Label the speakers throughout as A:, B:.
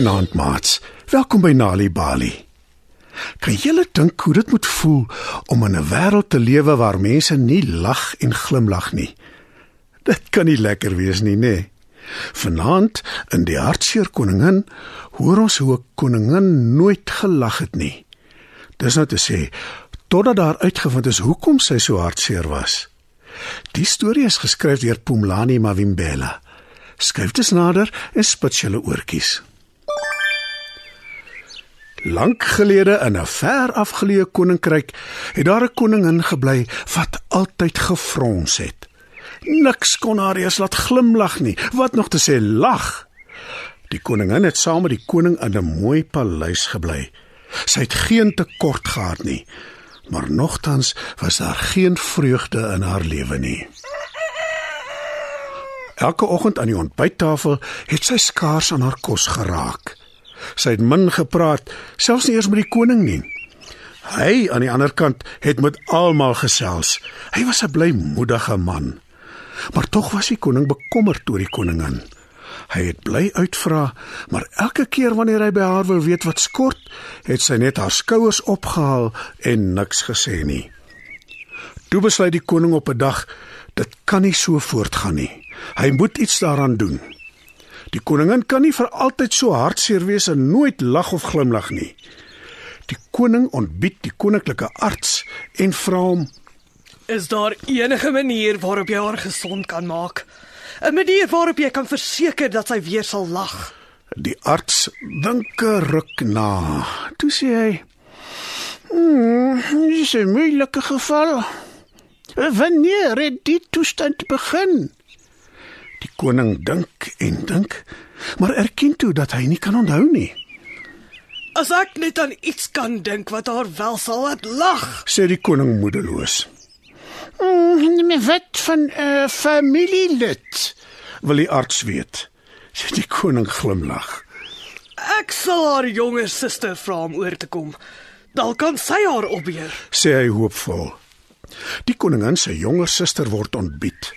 A: Goeienaand, maats. Welkom by Nali Bali. Kan julle dink hoe dit moet voel om in 'n wêreld te lewe waar mense nie lag en glimlag nie? Dit kan nie lekker wees nie, nê? Nee. Vanaand in die Hartseer Koningin hoor ons hoe 'n koningin nooit gelag het nie. Dis nou te sê totdat daar uitgevind is hoekom sy so hartseer was. Die storie is geskryf deur Pumlani Mavimbela. Skryf dit nader en spits julle oortjies. Lank gelede in 'n ver afgeleë koninkryk het daar 'n koningin gebly wat altyd gefrons het. Niks kon haar eens laat glimlag nie, wat nog te sê lag. Die koningin het saam met die koning in 'n mooi paleis gebly. Sy het geen tekort gehad nie, maar nogtans was daar geen vreugde in haar lewe nie. Elke oggend aan die ontbyttafel het sy skaars aan haar kos geraak. Sy het min gepraat, selfs nie eers met die koning nie. Hy aan die ander kant het met almal gesels. Hy was 'n blymoedige man. Maar tog was die koning bekommerd oor die koningin. Hy het bly uitvra, maar elke keer wanneer hy by haar wou weet wat skort, het sy net haar skouers opgehaal en niks gesê nie. Toe besluit die koning op 'n dag, dit kan nie so voortgaan nie. Hy moet iets daaraan doen. Die koningin kan nie vir altyd so hartseer wees en nooit lag of glimlag nie. Die koning ontbied die koninklike arts en vra hom:
B: "Is daar enige manier waarop jy haar gesond kan maak? 'n Manier waarop jy kan verseker dat sy weer sal lag?"
A: Die arts dink 'n ruk na. Toe sê hy: "Hmm, dis 'n moeilike geval. Wanneer het die toestand begin?" Die koning dink en dink, maar erken toe dat hy nie kan onthou nie.
B: As ek net aan iets kan dink wat haar wel sal laat lag,
A: sê die koning moedeloos.
C: Mm, "My wet van 'n uh, familielid,"
A: wil die arts weet. Sê die koning glimlag.
B: Ek sal haar jonger suster vra om oor te kom. Dalk kan sy haar opbeer,
A: sê hy hoopvol. Die koningin se jonger suster word ontbied.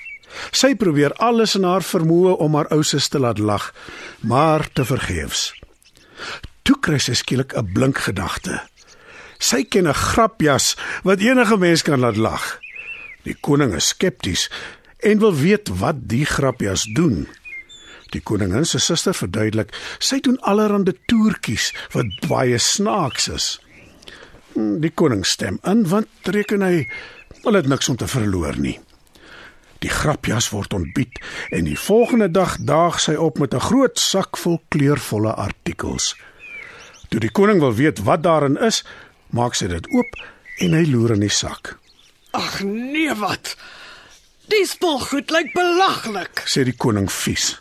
A: Sy probeer alles in haar vermoë om haar ou suster te laat lag, maar te vergeefs. Toe kry sy skielik 'n blink gedagte. Sy ken 'n grapjas wat enige mens kan laat lag. Die koning is skepties en wil weet wat die grapjas doen. Die koningin se suster verduidelik, sy doen allerlei toertjies wat baie snaaks is. Die koning stem in want reken hy wil dit niks om te verloor nie. Die grapjas word ontbied en die volgende dag daag sy op met 'n groot sak vol kleurvolle artikels. Toe die koning wil weet wat daarin is, maak sy dit oop en hy loer in die sak.
B: Ag nee wat. Dis spulgoed lyk belaglik,
A: sê die koning vies.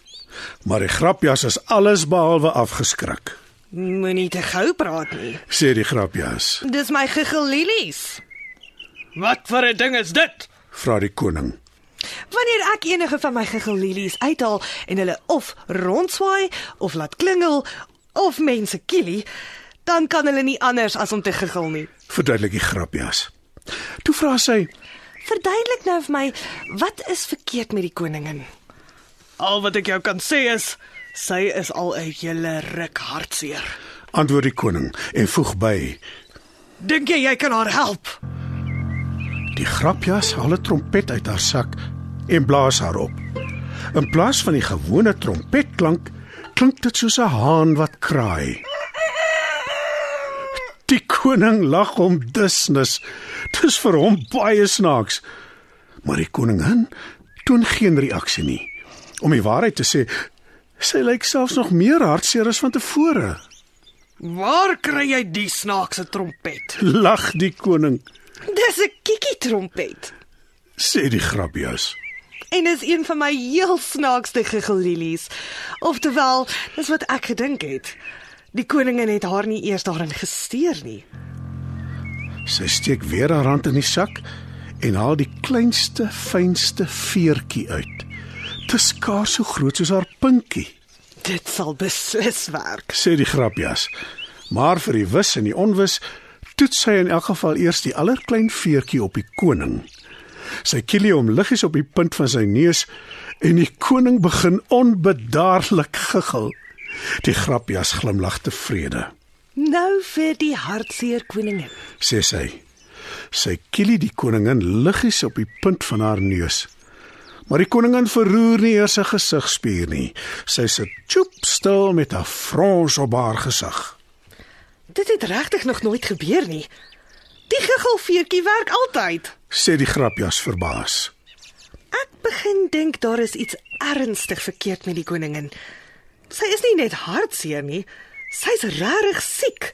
A: Maar die grapjas is alles behalwe afgeskrik.
B: Moenie te gou praat nie,
A: sê die grapjas.
B: Dis my gegillilies. Wat vir 'n ding is dit?
A: vra die koning.
B: Wanneer ek enige van my gegillilies uithaal en hulle of rondswaai of laat klingel of mense kielie, dan kan hulle nie anders as om te giggel nie.
A: Verduidelik die grapjas. Toe vra sy:
B: "Verduidelik nou vir my, wat is verkeerd met die koningin?" Al wat ek jou kan sê is, sy is al 'n hele ruk hartseer.
A: Antwoord die koning en voeg by:
B: "Dink jy jy kan haar help?"
A: Die grapjas haal 'n trompet uit haar sak en blaas haar op. In plaas van die gewone trompetklank, klink dit soos 'n haan wat kraai. Die koning lag om dusnis. Dis vir hom baie snaaks. Maar die koningin toon geen reaksie nie. Om die waarheid te sê, sy lyk selfs nog meer hartseer as van tevore.
B: Waar kry jy die snaakse trompet?
A: Lag die koning.
B: Dis 'n kikkie trompet,
A: sê die grapjas.
B: En is een van my heel snaakste gegillilies. Oftewel, dis wat ek gedink het. Die koningin het haar nie eers daarin gesteer nie.
A: Sy steek weer haar hand in die sak en haal die kleinste, fynste veertjie uit. Dit is skaars so groot soos haar pinkie.
B: Dit sal beslis werk,
A: sê die grapjas. Maar vir die wis en die onwis toets sy in elk geval eers die allerklein veertjie op die koning. Sy kielie hom liggies op die punt van sy neus en die koning begin onbedaarlik giggel. Die grapjas glimlag tevrede.
B: Nou vir die hartseer koningin.
A: sê sy. Sy kielie die koningin liggies op die punt van haar neus. Maar die koningin verroer nie eers 'n gesigspier nie. Sy sit choop stil met 'n frons op haar gesig.
B: Dit het regtig nog nooit gebeur nie. Die giggelveertjie werk altyd.
A: Sê die grapjas verbaas.
B: Ek begin dink daar is iets ernstig verkeerd met die koningin. Sy is nie net hartseer nie, sy's regtig siek.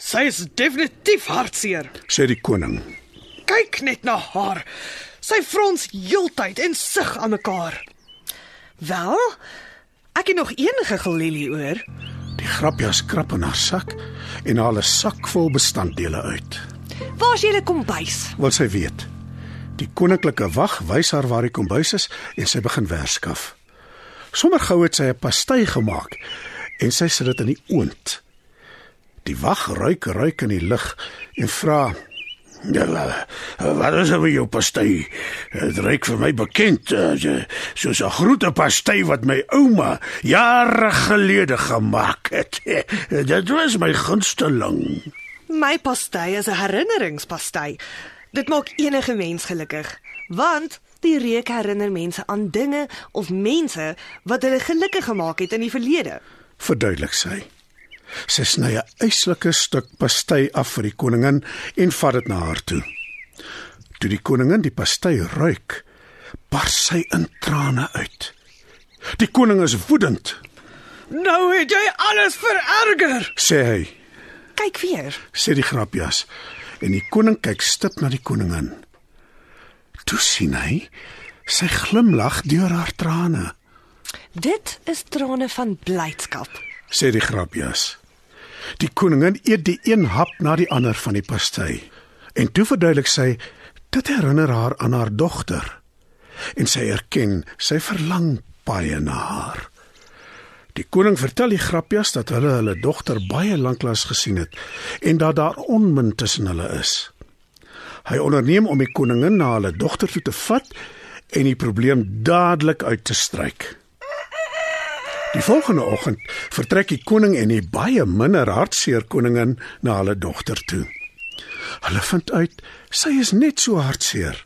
B: Sy is definitief hartseer.
A: Sê die koning.
B: Kyk net na haar. Sy frons heeltyd en sug aan mekaar. Wel, ek het nog enige gelilie oor.
A: Die grapjas krap in haar sak en haal 'n sak vol bestanddele uit.
B: Waar's julle kombuis?
A: Wil sy weet. Die koninklike wag wys haar waar die kombuis is en sy begin werskaf. Sommer gou het sy 'n pastei gemaak en sy sit dit in die oond. Die wag ruik ruik in die lug en vra: "Ja, wa- wat is er met jou pastei? Dit ruik vir my bekend, eh, soos 'n groente pastei wat my ouma jare gelede gemaak het. Dit was my gunsteling."
B: My pastei is 'n herinneringspastei. Dit maak enige mens gelukkig, want die reuk herinner mense aan dinge of mense wat hulle gelukkig gemaak het in die verlede.
A: verduidelik sy. Sy sny 'n eislike stuk pastei af vir die koningin en vat dit na haar toe. Toe die koningin die pastei ruik, bars sy in trane uit. Die koning is woedend,
B: Nou het jy alles vererger.
A: sê hy,
B: Kyk weer.
A: sê die grapjas. En die koning kyk stip na die koningin. Toe sien hy sy glimlag deur haar trane,
B: Dit is trane van blydskap.
A: sê die grapjas. Die koningin eet die een hap na die ander van die pastei. En toe verduidelik sy dit herinner haar aan haar dogter. En sy erken sy verlang baie na haar. Die koning vertel die grapjas dat hulle hulle dogter baie lanklaas gesien het en dat daar onmin tussen hulle is. Hy onderneem om die koningin na hulle dogter toe te vat en die probleem dadelik uit te stryk. Die volgende oggend vertrek die koning en die baie minder hartseer koningin na hulle dogter toe. Hulle vind uit sy is net so hartseer.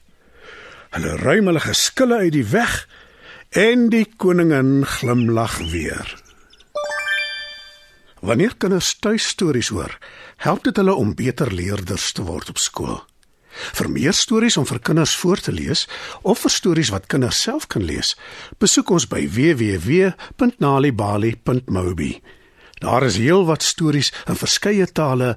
A: Hulle ruim hulle geskille uit die weg en die koningin glimlag weer. Wanneer kinders tuistories hoor, help dit hulle om beter leerders te word op skool. Vir meer stories om vir kinders voor te lees of vir stories wat kinders self kan lees, besoek ons by www.nalibali.mobi. Daar is heelwat stories in verskeie tale